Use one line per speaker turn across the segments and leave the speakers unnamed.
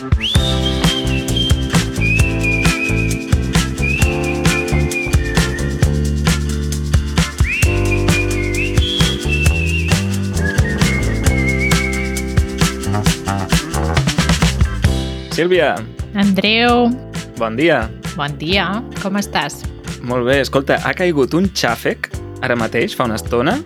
Sílvia,
Andreu,
bon dia.
bon dia, com estàs?
Molt bé, escolta, ha caigut un xàfec ara mateix, fa una estona,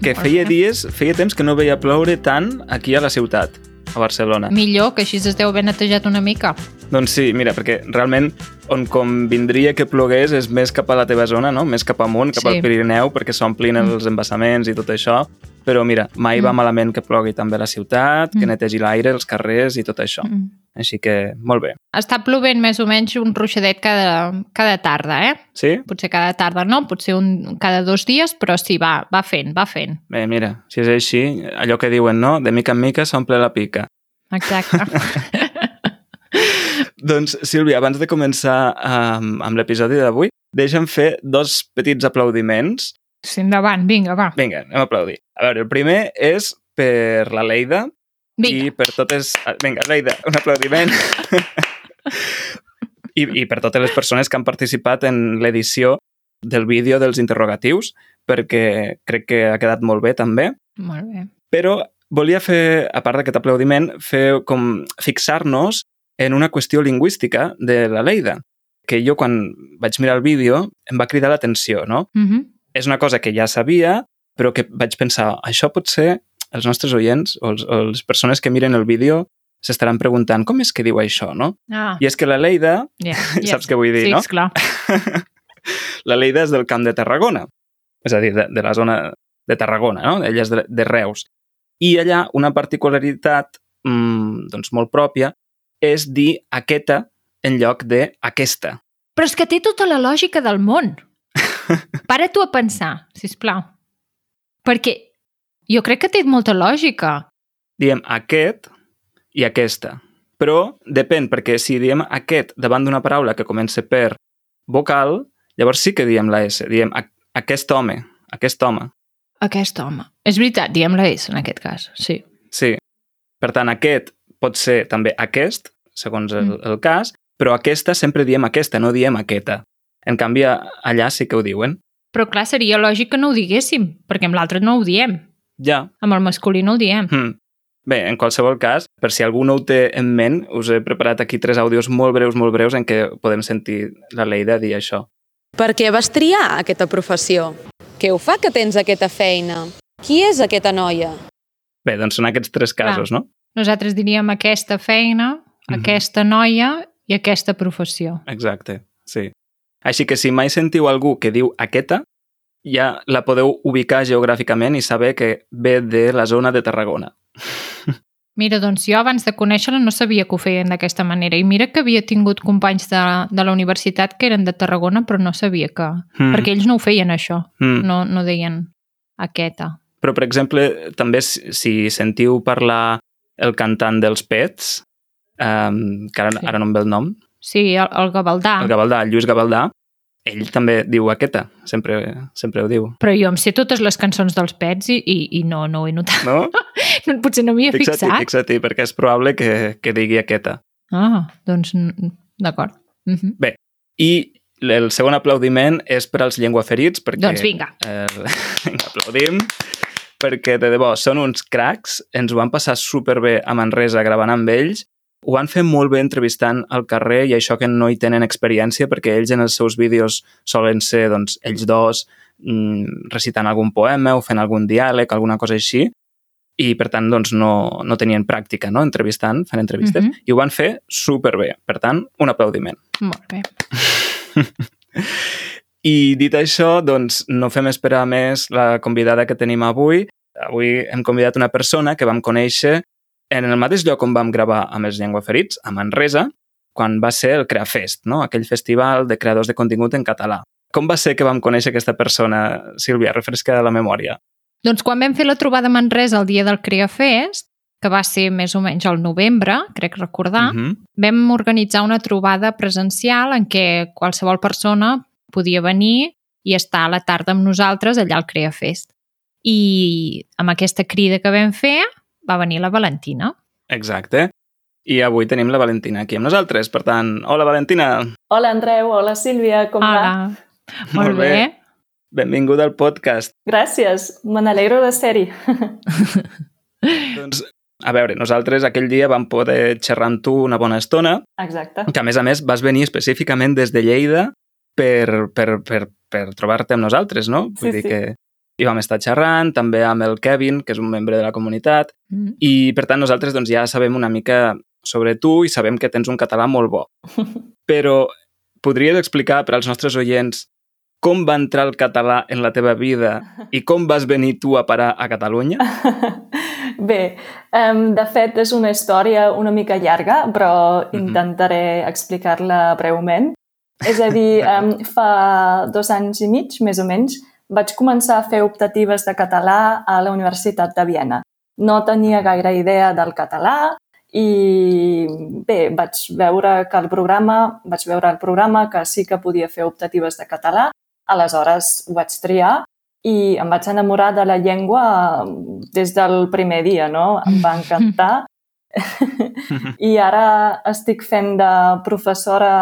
que feia dies, feia temps que no veia ploure tant aquí a la ciutat, a Barcelona.
Millor, que així es deu haver netejat una mica.
Doncs sí, mira, perquè realment on convindria que plogués és més cap a la teva zona, no? més cap amunt, cap
Sí.
al Pirineu, perquè s'omplin
Mm.
els embassaments i tot això. Però mira, mai va
Mm.
malament que plogui també a la ciutat, que
Mm.
netegi l'aire, els carrers i tot això.
Mm.
Així que, molt bé.
Està plovent més o menys un ruixadet cada, cada tarda, eh?
Sí?
Potser cada tarda no, potser un, cada dos dies, però sí, va, va fent, va fent.
Bé, mira, si és així, allò que diuen, no? De mica en mica s'omple la pica.
Exacte.
Doncs, Sílvia, abans de començar amb, amb l'episodi d'avui, deixa'm fer dos petits aplaudiments.
sí, endavant, vinga, va.
Vinga, anem a aplaudir. A veure, el primer és per la Leida
Vinga,
i per totes... Vinga, Leida, un aplaudiment. I, I per totes les persones que han participat en l'edició del vídeo dels interrogatius, perquè crec que ha quedat molt bé també.
molt bé.
Però volia fer, a part d'aquest aplaudiment, fer com fixar-nos en una qüestió lingüística de la Leida, que jo quan vaig mirar el vídeo em va cridar l'atenció, no?
Uh -huh.
És una cosa que ja sabia, però que vaig pensar, això pot ser els nostres oients o, els, o les persones que miren el vídeo s'estaran preguntant com és que diu això, no?
Ah,
I és que la Leida,
ja,
saps què vull dir,
sí,
no?
esclar.
la Leida és del Camp de Tarragona, és a dir, de, de la zona de Tarragona, no? Ella és de, de Reus. I allà una particularitat mmm, doncs molt pròpia és dir aquesta en lloc de aquesta.
Però és que té tota la lògica del món. Para tu a pensar, si plau. Perquè jo crec que té molta lògica.
Diem aquest i aquesta. Però depèn, perquè si diem aquest davant d'una paraula que comença per vocal, llavors sí que diem la S. Diem "a- aquest home, aquest home.
Aquest home. És veritat, diem la S en aquest cas, sí.
Sí. Per tant, aquest pot ser també aquest, segons el,
Mm.
el cas, però aquesta sempre diem aquesta, no diem aquesta. En canvi, allà sí que ho diuen.
Però clar, seria lògic que no ho diguéssim, perquè amb l'altre no ho diem.
Ja.
Amb el masculí no ho diem.
Hm. Bé, en qualsevol cas, per si algú no ho té en ment, us he preparat aquí tres àudios molt breus, molt breus, en què podem sentir la Leida dir això.
Per què vas triar aquesta professió? Què ho fa que tens aquesta feina? Qui és aquesta noia?
Bé, doncs són aquests tres casos, no?
Nosaltres diríem aquesta feina,
Mhm.
aquesta noia i aquesta professió.
Exacte, sí. Així que si mai sentiu algú que diu aquesta, ja la podeu ubicar geogràficament i saber que ve de la zona de Tarragona.
Mira, doncs jo abans de conèixer-la no sabia que ho feien d'aquesta manera i mira que havia tingut companys de, de la universitat que eren de Tarragona però no sabia que...
Mm.
Perquè ells no ho feien això,
Mm.
no, no deien aquesta.
Però, per exemple, també si, sentiu parlar el cantant dels Pets, um, que ara,
Sí.
ara no em ve el nom,
Sí, el, el Gavaldà,
el Gavaldà, el Lluís Gavaldà, ell també diu aquesta, sempre, sempre ho diu.
però jo em sé totes les cançons dels Pets i, i, i no, no ho he notat.
No?
No, potser no m'hi he fixat.
fixa't-hi, perquè és probable que, que digui aquesta.
Ah, doncs d'acord. Uh -huh.
I el segon aplaudiment és per als llengüaferits, perquè...
Doncs vinga.
Eh, vinga, aplaudim, perquè de debò són uns cracs, ens ho van passar superbé a Manresa gravant amb ells, ho van fer molt bé entrevistant al carrer i això que no hi tenen experiència perquè ells en els seus vídeos solen ser doncs, ells dos mm, recitant algun poema o fent algun diàleg, alguna cosa així, i per tant doncs, no, no tenien pràctica no? entrevistant, fent entrevistes,
Mhm.
i ho van fer superbé. Per tant, un aplaudiment.
Molt bé.
I dit això, doncs no fem esperar més la convidada que tenim avui. Avui hem convidat una persona que vam conèixer en el mateix lloc on vam gravar amb els llengüaferits, a Manresa, quan va ser el Creafest, no? aquell festival de creadors de contingut en català. Com va ser que vam conèixer aquesta persona, Sílvia? Refresca la memòria.
Doncs quan vam fer la trobada a Manresa el dia del Creafest, que va ser més o menys al novembre, crec recordar,
Uh -huh.
vam organitzar una trobada presencial en què qualsevol persona podia venir i estar a la tarda amb nosaltres allà al Creafest. I amb aquesta crida que vam fer va venir la Valentina.
Exacte. I avui tenim la Valentina aquí amb nosaltres. Per tant, hola Valentina!
Hola Andreu, hola Sílvia, com
Hola.
va?
Molt, Molt bé. bé.
Benvinguda al podcast.
Gràcies, me n'alegro de ser-hi.
doncs, a veure, nosaltres aquell dia vam poder xerrar amb tu una bona estona,
Exacte.
que a més a més vas venir específicament des de Lleida per, per, per, per trobar-te amb nosaltres, no?
Sí,
dir
sí.
que hi vam estar xerrant, també amb el Kevin, que és un membre de la comunitat,
Mm.
i per tant nosaltres doncs, ja sabem una mica sobre tu i sabem que tens un català molt bo. Però podries explicar per als nostres oients com va entrar el català en la teva vida i com vas venir tu a parar a Catalunya?
Bé, um, de fet és una història una mica llarga, però intentaré explicar-la breument. És a dir, um, fa dos anys i mig, més o menys, vaig començar a fer optatives de català a la Universitat de Viena. No tenia gaire idea del català i bé, vaig veure que el programa, vaig veure el programa que sí que podia fer optatives de català, aleshores ho vaig triar i em vaig enamorar de la llengua des del primer dia, no? Em va encantar. I ara estic fent de professora,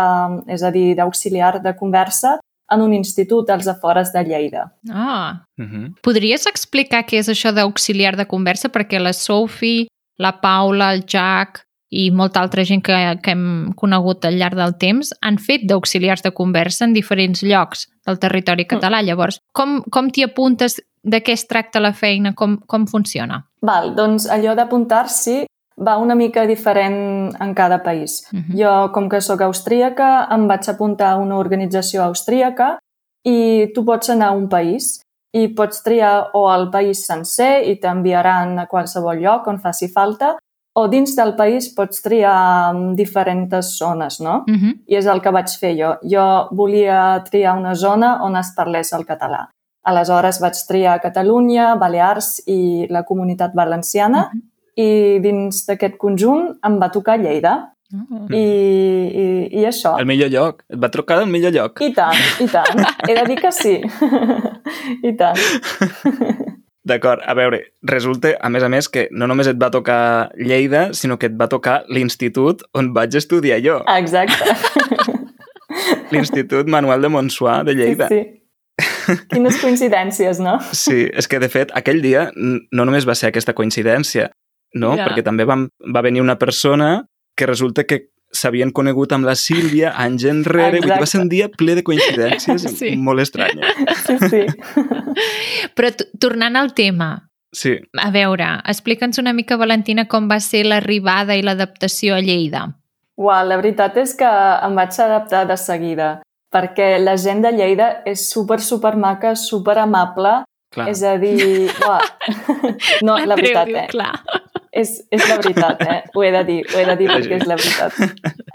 és a dir, d'auxiliar de conversa en un institut als afores de Lleida.
Ah,
Uh -huh.
podries explicar què és això d'auxiliar de conversa? Perquè la Sophie, la Paula, el Jack i molta altra gent que, que hem conegut al llarg del temps han fet d'auxiliars de conversa en diferents llocs del territori català. Llavors, com, com t'hi apuntes? De què es tracta la feina? Com, com funciona?
Val, doncs allò d'apuntar-s'hi va una mica diferent en cada país.
Uh -huh.
Jo, com que sóc austríaca, em vaig apuntar a una organització austríaca i tu pots anar a un país i pots triar o el país sencer i t'enviaran a qualsevol lloc on faci falta o dins del país pots triar diferents zones, no?
Uh -huh.
I és el que vaig fer jo. Jo volia triar una zona on es parlés el català. Aleshores vaig triar Catalunya, Balears i la Comunitat Valenciana
Uh -huh.
I dins d'aquest conjunt em va tocar Lleida.
Oh.
I, i, i això.
El millor lloc. Et va trucar el millor lloc.
I tant, i tant. He de dir que sí. I tant.
D'acord, a veure, resulta, a més a més, que no només et va tocar Lleida, sinó que et va tocar l'institut on vaig estudiar jo,
Exacte.
l'Institut Manuel de Montsuà de Lleida.
Sí, sí. Quines coincidències, no?
Sí, és que de fet aquell dia no només va ser aquesta coincidència, no?
Ja.
Perquè també vam, va venir una persona que resulta que s'havien conegut amb la Sílvia anys enrere, vull dir, va ser un dia ple de coincidències
Sí.
molt estranyes.
Sí, sí.
Però tornant al tema,
Sí,
a veure, explica'ns una mica, Valentina, com va ser l'arribada i l'adaptació a Lleida.
Uau, la veritat és que em vaig adaptar de seguida, perquè la gent de Lleida és super, super maca, super amable,
clar.
és a dir... Uau. No, la veritat, eh?
Clar.
És, és la veritat, eh? Ho he de dir, ho he de dir perquè és la veritat.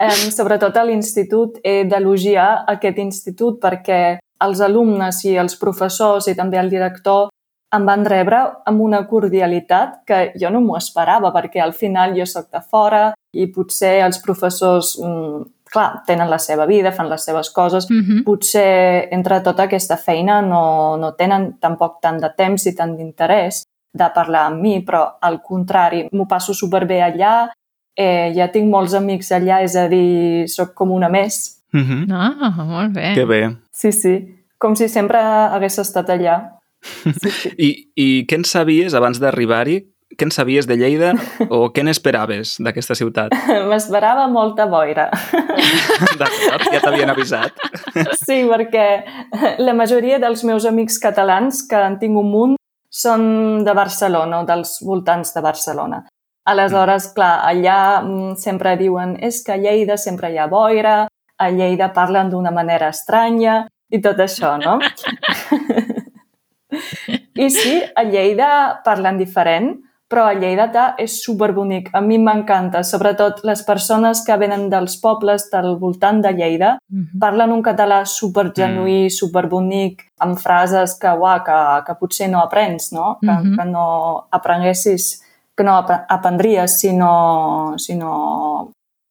Um, sobretot a l'institut he d'elogiar aquest institut perquè els alumnes i els professors i també el director em van rebre amb una cordialitat que jo no m'ho esperava perquè al final jo sóc de fora i potser els professors, mm, clar, tenen la seva vida, fan les seves coses,
Uh -huh.
potser entre tota aquesta feina no, no tenen tampoc tant de temps i tant d'interès de parlar amb mi, però al contrari, m'ho passo superbé allà, eh, ja tinc molts amics allà, és a dir, sóc com una més.
Uh -huh.
Ah, molt bé.
Que bé.
Sí, sí, com si sempre hagués estat allà. Sí, sí.
I, I què en sabies abans d'arribar-hi? Què en sabies de Lleida o què n'esperaves d'aquesta ciutat?
M'esperava molta boira.
D'acord, ja t'havien avisat.
Sí, perquè la majoria dels meus amics catalans, que en tinc un munt, són de Barcelona o dels voltants de Barcelona. Aleshores, clar, allà mm, sempre diuen és que a Lleida sempre hi ha boira, a Lleida parlen d'una manera estranya i tot això, no? I sí, a Lleida parlen diferent, però el lleidatà és superbonic. A mi m'encanta, sobretot les persones que venen dels pobles del voltant de Lleida,
Mhm.
parlen un català supergenuí, mm. superbonic, amb frases que, uah, que, que potser no aprens, no? Que,
Mhm.
que no aprenguessis, que no ap aprendries si no, si no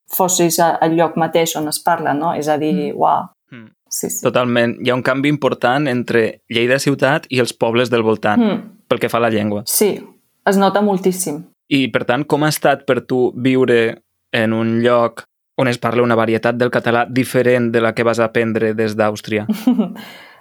fossis al lloc mateix on es parla, no? És a dir,
Mm.
uah,
Mm.
sí, sí.
Totalment. Hi ha un canvi important entre Lleida ciutat i els pobles del voltant,
Mm.
pel que fa a la llengua.
Sí, es nota moltíssim.
I, per tant, com ha estat per tu viure en un lloc on es parla una varietat del català diferent de la que vas aprendre des d'Àustria?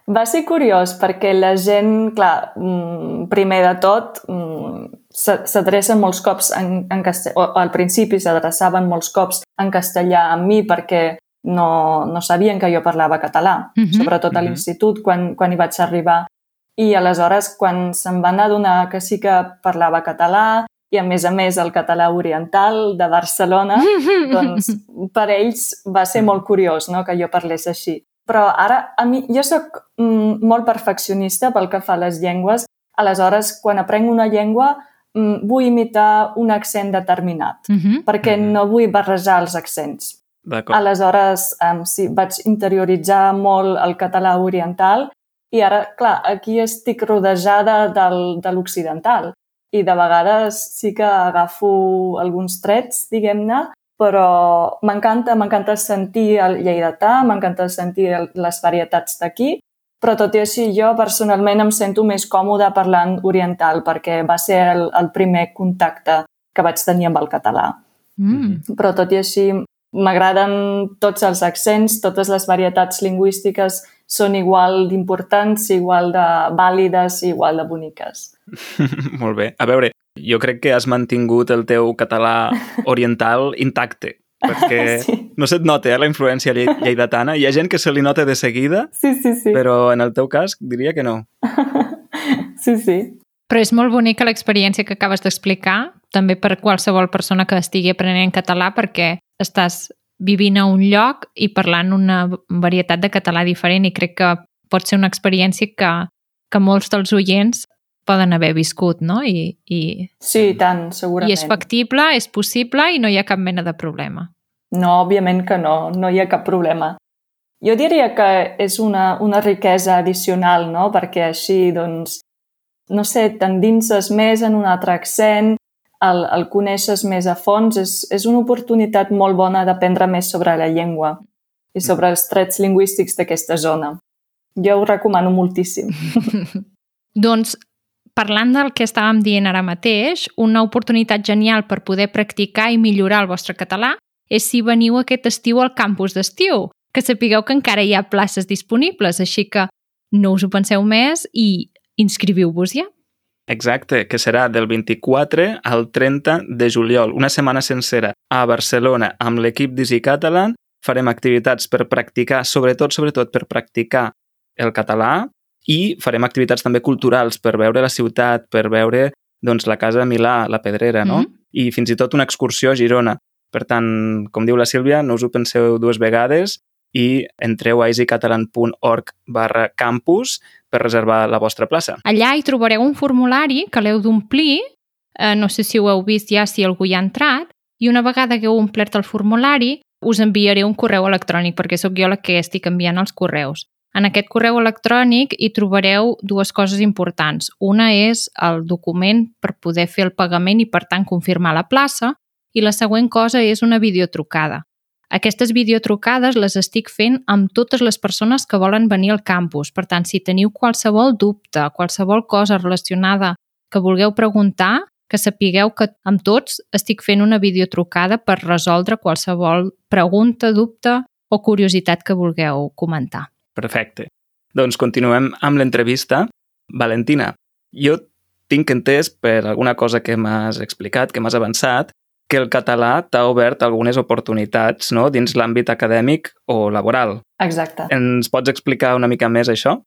Va ser curiós perquè la gent, clar, mm, primer de tot, mm, s'adrecen molts cops en, en castellà, o al principi s'adreçaven molts cops en castellà amb mi perquè no, no sabien que jo parlava català, uh mhm. -huh. sobretot a l'institut, quan, quan hi vaig arribar. I aleshores, quan se'n van adonar que sí que parlava català i, a més a més, el català oriental de Barcelona, doncs per ells va ser molt curiós no?, que jo parlés així. Però ara, a mi, jo sóc mm, molt perfeccionista pel que fa a les llengües. Aleshores, quan aprenc una llengua, mm, vull imitar un accent determinat, uh -huh. perquè no vull barrejar els accents. Aleshores, um, sí, vaig interioritzar molt el català oriental i ara, clar, aquí estic rodejada del, de l'occidental i de vegades sí que agafo alguns trets, diguem-ne, però m'encanta, m'encanta sentir el lleidatà, m'encanta sentir el, les varietats d'aquí, però tot i així jo personalment em sento més còmode parlant oriental perquè va ser el, el primer contacte que vaig tenir amb el català. Mm. Però tot i així m'agraden tots els accents, totes les varietats lingüístiques són igual d'importants, igual de vàlides, igual de boniques.
Molt bé. A veure, jo crec que has mantingut el teu català oriental intacte, perquè sí. no se't nota eh, la influència lleidatana. Hi ha gent que se li nota de seguida,
sí, sí, sí.
però en el teu cas diria que no.
sí, sí.
Però és molt bonica l'experiència que acabes d'explicar, també per qualsevol persona que estigui aprenent català, perquè estàs vivint a un lloc i parlant una varietat de català diferent i crec que pot ser una experiència que, que molts dels oients poden haver viscut, no? I, i...
Sí, tant, segurament.
I és factible, és possible i no hi ha cap mena de problema.
No, òbviament que no, no hi ha cap problema. Jo diria que és una, una riquesa addicional, no? Perquè així, doncs, no sé, t'endinses més en un altre accent, el, el coneixes més a fons, és, és una oportunitat molt bona d'aprendre més sobre la llengua i sobre els trets lingüístics d'aquesta zona. Jo ho recomano moltíssim.
doncs, parlant del que estàvem dient ara mateix, una oportunitat genial per poder practicar i millorar el vostre català és si veniu aquest estiu al campus d'estiu, que sapigueu que encara hi ha places disponibles, així que no us ho penseu més i inscriviu-vos ja.
Exacte, que serà del 24 al 30 de juliol, una setmana sencera a Barcelona amb l'equip d'Easy Catalan. Farem activitats per practicar, sobretot, sobretot per practicar el català i farem activitats també culturals per veure la ciutat, per veure doncs, la Casa de Milà, la Pedrera, no? Mm -hmm. I fins i tot una excursió a Girona. Per tant, com diu la Sílvia, no us ho penseu dues vegades i entreu a easycatalan.org barra campus per reservar la vostra plaça.
Allà hi trobareu un formulari que l'heu d'omplir, eh, no sé si ho heu vist ja, si algú hi ha entrat, i una vegada que heu omplert el formulari us enviaré un correu electrònic, perquè sóc jo la que estic enviant els correus. En aquest correu electrònic hi trobareu dues coses importants. Una és el document per poder fer el pagament i, per tant, confirmar la plaça, i la següent cosa és una videotrucada. Aquestes videotrucades les estic fent amb totes les persones que volen venir al campus. Per tant, si teniu qualsevol dubte, qualsevol cosa relacionada que vulgueu preguntar, que sapigueu que amb tots estic fent una videotrucada per resoldre qualsevol pregunta, dubte o curiositat que vulgueu comentar.
Perfecte. Doncs continuem amb l'entrevista. Valentina, jo tinc entès per alguna cosa que m'has explicat, que m'has avançat, que el català t'ha obert algunes oportunitats no? dins l'àmbit acadèmic o laboral.
Exacte.
Ens pots explicar una mica més això?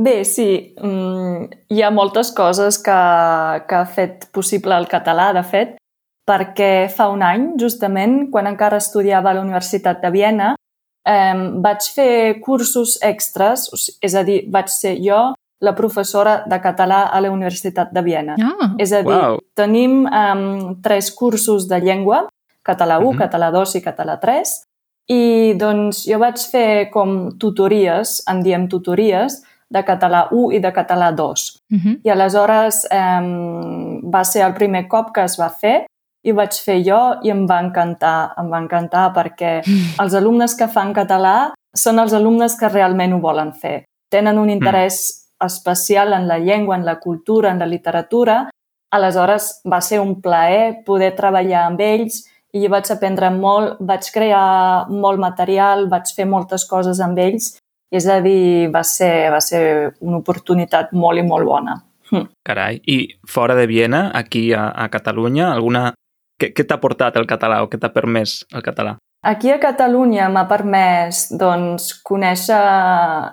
Bé, sí. Mm, hi ha moltes coses que, que ha fet possible el català, de fet, perquè fa un any, justament, quan encara estudiava a la Universitat de Viena, eh, vaig fer cursos extras, és a dir, vaig ser jo la professora de català a la Universitat de Viena.
Ah,
És a dir, wow. tenim um, tres cursos de llengua, català 1, uh -huh. català 2 i català 3, i doncs jo vaig fer com tutories, en diem tutories, de català 1 i de català 2. Uh -huh. I aleshores um, va ser el primer cop que es va fer i vaig fer jo i em va encantar, em va encantar perquè els alumnes que fan català són els alumnes que realment ho volen fer. Tenen un mm. interès especial en la llengua, en la cultura, en la literatura, aleshores va ser un plaer poder treballar amb ells i vaig aprendre molt, vaig crear molt material, vaig fer moltes coses amb ells, és a dir, va ser, va ser una oportunitat molt i molt bona. Hm.
Carai, i fora de Viena, aquí a, a Catalunya, alguna... Què, què t'ha portat el català o què t'ha permès el català?
Aquí a Catalunya m'ha permès doncs, conèixer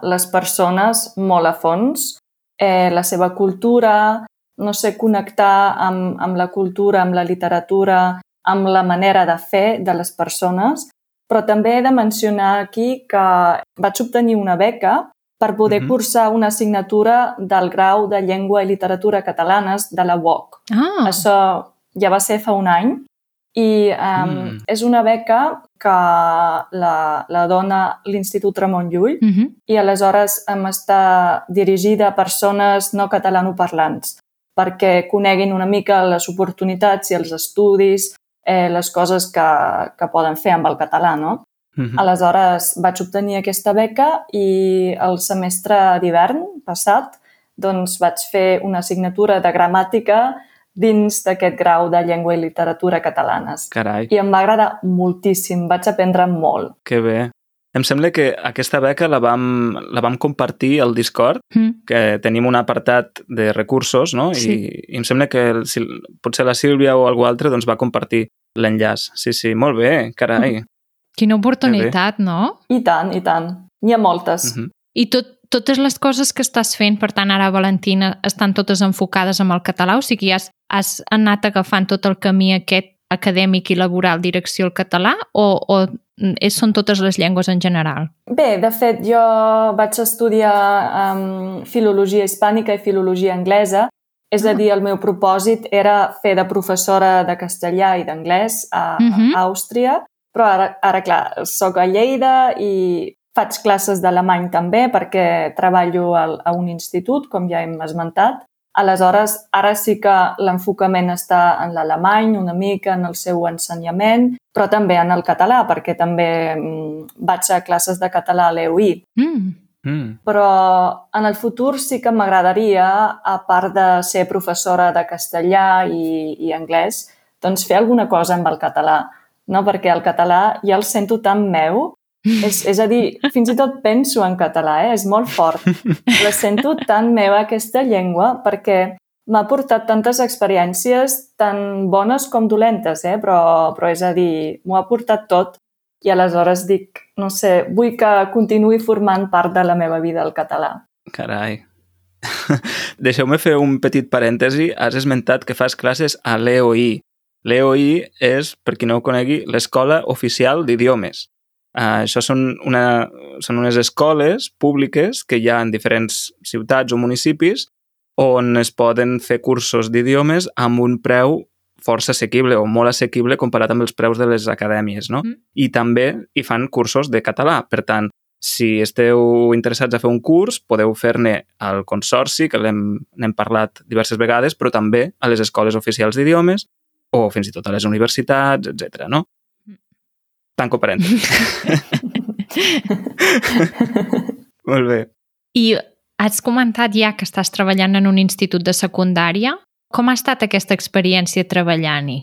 les persones molt a fons, eh, la seva cultura, no sé, connectar amb, amb la cultura, amb la literatura, amb la manera de fer de les persones, però també he de mencionar aquí que vaig obtenir una beca per poder mhm. -huh. cursar una assignatura del grau de Llengua i Literatura Catalanes de la UOC.
Ah.
Això ja va ser fa un any i um, mm. és una beca que la, la dona l'Institut Ramon Llull
uh -huh.
i aleshores em està dirigida a persones no catalanoparlants perquè coneguin una mica les oportunitats i els estudis, eh, les coses que, que poden fer amb el català, no? Uh -huh. Aleshores vaig obtenir aquesta beca i el semestre d'hivern passat doncs vaig fer una assignatura de gramàtica dins d'aquest grau de llengua i literatura catalanes.
Carai.
I em va agradar moltíssim, vaig aprendre molt.
Que bé. Em sembla que aquesta beca la vam, la vam compartir al Discord,
Mm.
que tenim un apartat de recursos, no?
Sí.
I, I em sembla que el, si, potser la Sílvia o algú altre doncs, va compartir l'enllaç. Sí, sí, molt bé, carai.
Quina oportunitat, no?
I tant, i tant. N'hi ha moltes.
Uh -huh.
I tot, totes les coses que estàs fent, per tant, ara, Valentina, estan totes enfocades amb el català? O sigui, has, has anat agafant tot el camí aquest acadèmic i laboral direcció al català o, o és, són totes les llengües en general?
Bé, de fet, jo vaig estudiar um, filologia hispànica i filologia anglesa, és a dir, el meu propòsit era fer de professora de castellà i d'anglès a,
Mhm.
uh -huh. a Àustria, però ara, ara clar, sóc a Lleida i faig classes d'alemany també perquè treballo al, a un institut, com ja hem esmentat. Aleshores, ara sí que l'enfocament està en l'alemany, una mica en el seu ensenyament, però també en el català, perquè també mm, vaig a classes de català a l'EUI.
Mm.
Mm.
Però en el futur sí que m'agradaria, a part de ser professora de castellà i, i anglès, doncs fer alguna cosa amb el català, no? perquè el català ja el sento tan meu, és, és a dir, fins i tot penso en català, eh? és molt fort. La sento tan meva aquesta llengua perquè m'ha portat tantes experiències tan bones com dolentes, eh? però, però és a dir, m'ho ha portat tot i aleshores dic, no sé, vull que continuï formant part de la meva vida el català.
Carai. Deixeu-me fer un petit parèntesi. Has esmentat que fas classes a l'EOI. L'EOI és, per qui no ho conegui, l'Escola Oficial d'Idiomes. Uh, això són, una, són unes escoles públiques que hi ha en diferents ciutats o municipis on es poden fer cursos d'idiomes amb un preu força assequible o molt assequible comparat amb els preus de les acadèmies, no?
Mm.
I també hi fan cursos de català. Per tant, si esteu interessats a fer un curs, podeu fer-ne al Consorci, que n'hem parlat diverses vegades, però també a les escoles oficials d'idiomes o fins i tot a les universitats, etc. no? Tanco parèntesis. Molt bé.
I has comentat ja que estàs treballant en un institut de secundària. Com ha estat aquesta experiència treballant-hi?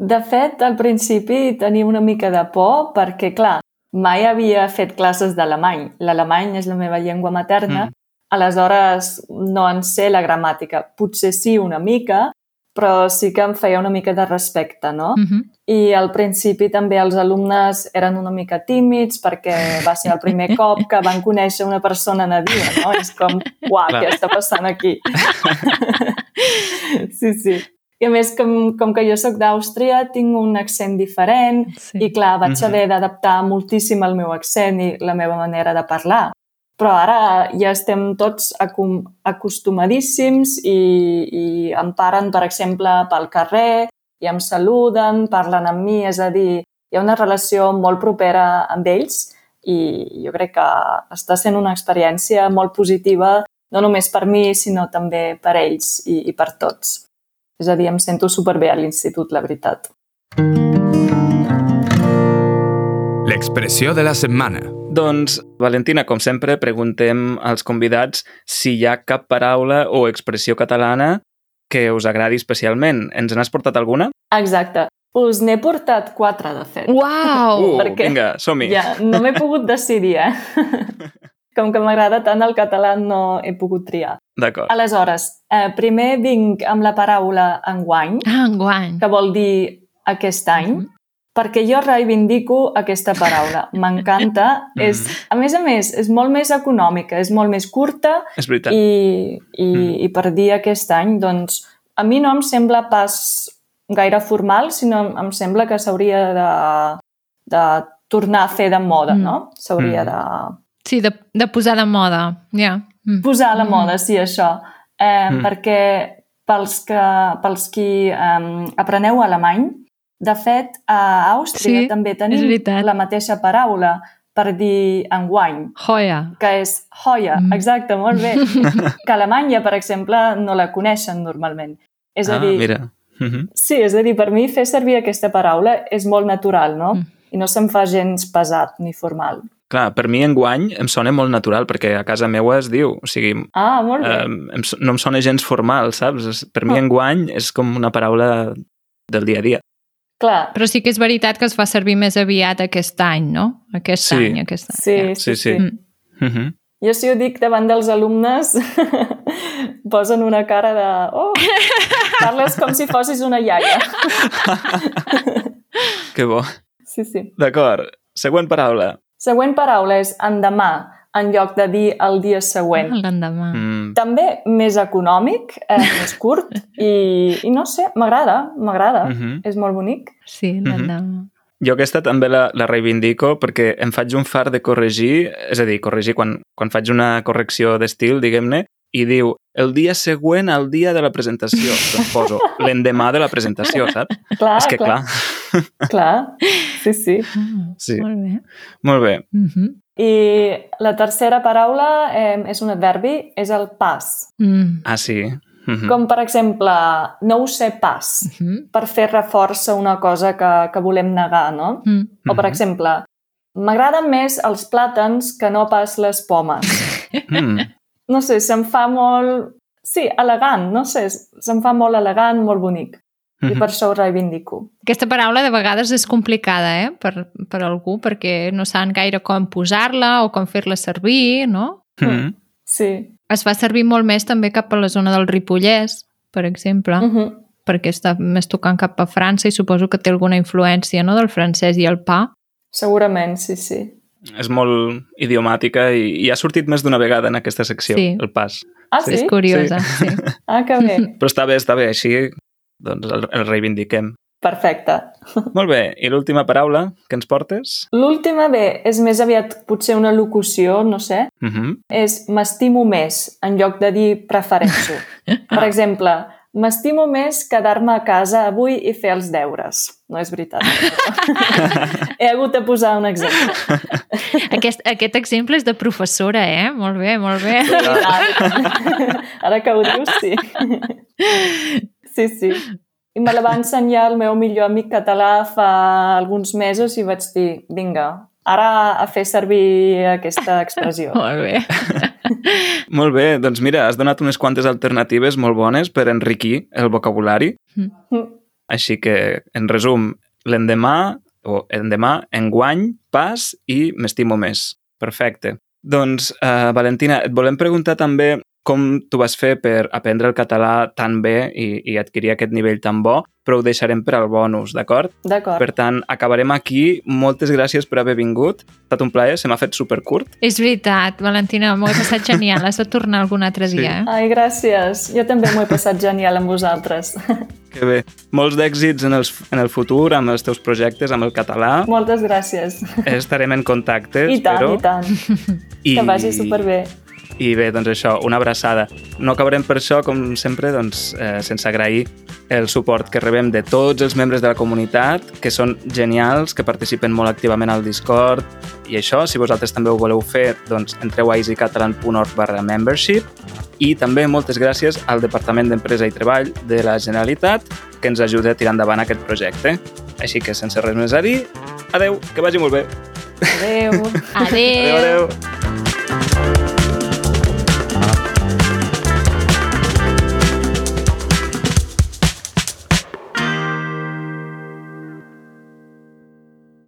De fet, al principi tenia una mica de por perquè, clar, mai havia fet classes d'alemany. L'alemany és la meva llengua materna,
Mm.
aleshores no en sé la gramàtica. Potser sí una mica, però sí que em feia una mica de respecte, no?
Uh -huh.
I al principi també els alumnes eren una mica tímids perquè va ser el primer cop que van conèixer una persona nadiua, no? És com, uau,
Clar.
què està passant aquí? sí, sí. I a més, com, com que jo sóc d'Àustria, tinc un accent diferent
Sí.
i clar, vaig
Mhm.
haver d'adaptar moltíssim el meu accent i la meva manera de parlar. Però ara ja estem tots acostumadíssims i, i em paren, per exemple, pel carrer i em saluden, parlen amb mi, és a dir, hi ha una relació molt propera amb ells i jo crec que està sent una experiència molt positiva, no només per mi, sinó també per ells i, i per tots. És a dir, em sento superbé a l'institut, la veritat.
L'expressió de la setmana.
Doncs, Valentina, com sempre, preguntem als convidats si hi ha cap paraula o expressió catalana que us agradi especialment. Ens n'has portat alguna?
Exacte. Us n'he portat quatre, de fet.
Uau!
Uh,
perquè-
vinga, som-hi.
Ja, no m'he pogut decidir, eh? Com que m'agrada tant el català, no he pogut triar.
D'acord.
Aleshores, eh, primer vinc amb la paraula enguany,
Ah, enguany.
que vol dir aquest any,
Mhm.
Perquè jo reivindico aquesta paraula. M'encanta.
Mhm.
és, a més a més, és molt més econòmica, és molt més curta
És veritat.
i, i,
Mm.
i per dir aquest any, doncs, a mi no em sembla pas gaire formal, sinó em sembla que s'hauria de, de tornar a fer de moda,
Mm.
no? S'hauria
Mm.
de
Sí, de, de posar de moda. Ja. Mm.
posar a la
Mm.
moda, sí, això. Eh,
Mm.
Perquè pels, que, pels qui eh, apreneu alemany, de fet, a Àustria
Sí,
també tenim la mateixa paraula per dir enguany,
Joia.
que és joia.
Mm.
Exacte, molt bé. que a Alemanya, per exemple, no la coneixen normalment. És a
ah,
dir,
mira. Mhm.
sí, és a dir, per mi fer servir aquesta paraula és molt natural, no?
Mm.
I no se'm fa gens pesat ni formal.
Clar, per mi enguany em sona molt natural, perquè a casa meua es diu, o sigui,
Ah, molt bé.
eh, em, no em sona gens formal, saps? Per mi
Ah.
enguany és com una paraula del dia a dia.
Clar,
Però sí que és veritat que es fa servir més aviat aquest any, no? Aquest
Sí.
any, aquest any.
sí,
ja.
sí,
Sí, sí.
Mm.
Mhm.
Jo si ho dic davant dels alumnes posen una cara de... Oh, parles com si fossis una iaia.
Que bo.
Sí, sí.
D'acord. Següent paraula.
Següent paraula és endemà, en lloc de dir el dia següent.
L'endemà.
Mm,
També més econòmic, eh, més curt, i, i no sé, m'agrada, m'agrada.
mhm.
És molt bonic.
Sí, l'endemà.
Jo aquesta també la, la reivindico perquè em faig un far de corregir, és a dir, corregir quan, quan faig una correcció d'estil, diguem-ne, i diu el dia següent al dia de la presentació. doncs poso l'endemà de la presentació, saps?
Clar,
és que clar.
clar. Sí, sí.
Ah,
Sí.
Molt bé.
Molt bé.
Mhm.
I la tercera paraula eh, és un adverbi, és el pas.
Mm.
Ah, sí. Mhm.
Com, per exemple, no ho sé pas.
Mhm.
per fer reforç a una cosa que, que volem negar, no?
Mm.
O, per
Mhm.
exemple, m'agraden més els plàtans que no pas les pomes.
Mm.
No sé, se'm fa molt... Sí, elegant, no sé, se'm fa molt elegant, molt bonic. I
Mhm.
per això ho reivindico.
Aquesta paraula de vegades és complicada eh? per, per algú perquè no saben gaire com posar-la o com fer-la servir, no?
Mhm.
Sí.
Es fa servir molt més també cap a la zona del Ripollès, per exemple,
Uh -huh.
perquè està més tocant cap a França i suposo que té alguna influència no? del francès i el pa.
Segurament, sí, sí.
És molt idiomàtica i, i ha sortit més d'una vegada en aquesta secció,
Sí.
el pas.
Ah, sí?
És curiosa, sí.
Ah, que bé.
Però està bé, està bé, així doncs el, el reivindiquem.
Perfecte.
Molt bé, i l'última paraula que ens portes?
L'última, bé, és més aviat potser una locució, no sé,
Uh -huh.
és m'estimo més, en lloc de dir prefereixo. Per exemple, m'estimo més quedar-me a casa avui i fer els deures. No és veritat. He hagut de posar un exemple.
Aquest, aquest exemple és de professora, eh? Molt bé, molt bé.
Ara que ho dius, sí. Sí, sí. I me la va ensenyar el meu millor amic català fa alguns mesos i vaig dir, vinga, ara a fer servir aquesta expressió.
Molt bé.
Molt bé, doncs mira, has donat unes quantes alternatives molt bones per enriquir el vocabulari.
Mm.
Així que, en resum, l'endemà, o endemà, enguany, pas i m'estimo més. Perfecte. Doncs, uh, Valentina, et volem preguntar també com tu vas fer per aprendre el català tan bé i, i adquirir aquest nivell tan bo, però ho deixarem per al bonus, d'acord?
D'acord.
Per tant, acabarem aquí. Moltes gràcies per haver vingut. Ha estat un plaer, se m'ha fet supercurt.
És veritat, Valentina, m'ho he passat genial. Has de tornar algun altre
Sí.
dia, eh?
Ai, gràcies. Jo també m'ho he passat genial amb vosaltres.
Que bé. Molts d'èxits en, els, en el futur, amb els teus projectes, amb el català.
Moltes gràcies.
Estarem en contacte,
I tant,
espero.
i tant.
I,
Que vagi superbé.
I bé, doncs això, una abraçada. No acabarem per això, com sempre, doncs, eh, sense agrair el suport que rebem de tots els membres de la comunitat, que són genials, que participen molt activament al Discord, i això, si vosaltres també ho voleu fer, doncs entreu a easycatalan.org barra membership i també moltes gràcies al Departament d'Empresa i Treball de la Generalitat que ens ajuda a tirar endavant aquest projecte. Així que, sense res més a dir, adeu, que vagi molt bé.
Adéu.
Adéu.
Adéu, adéu.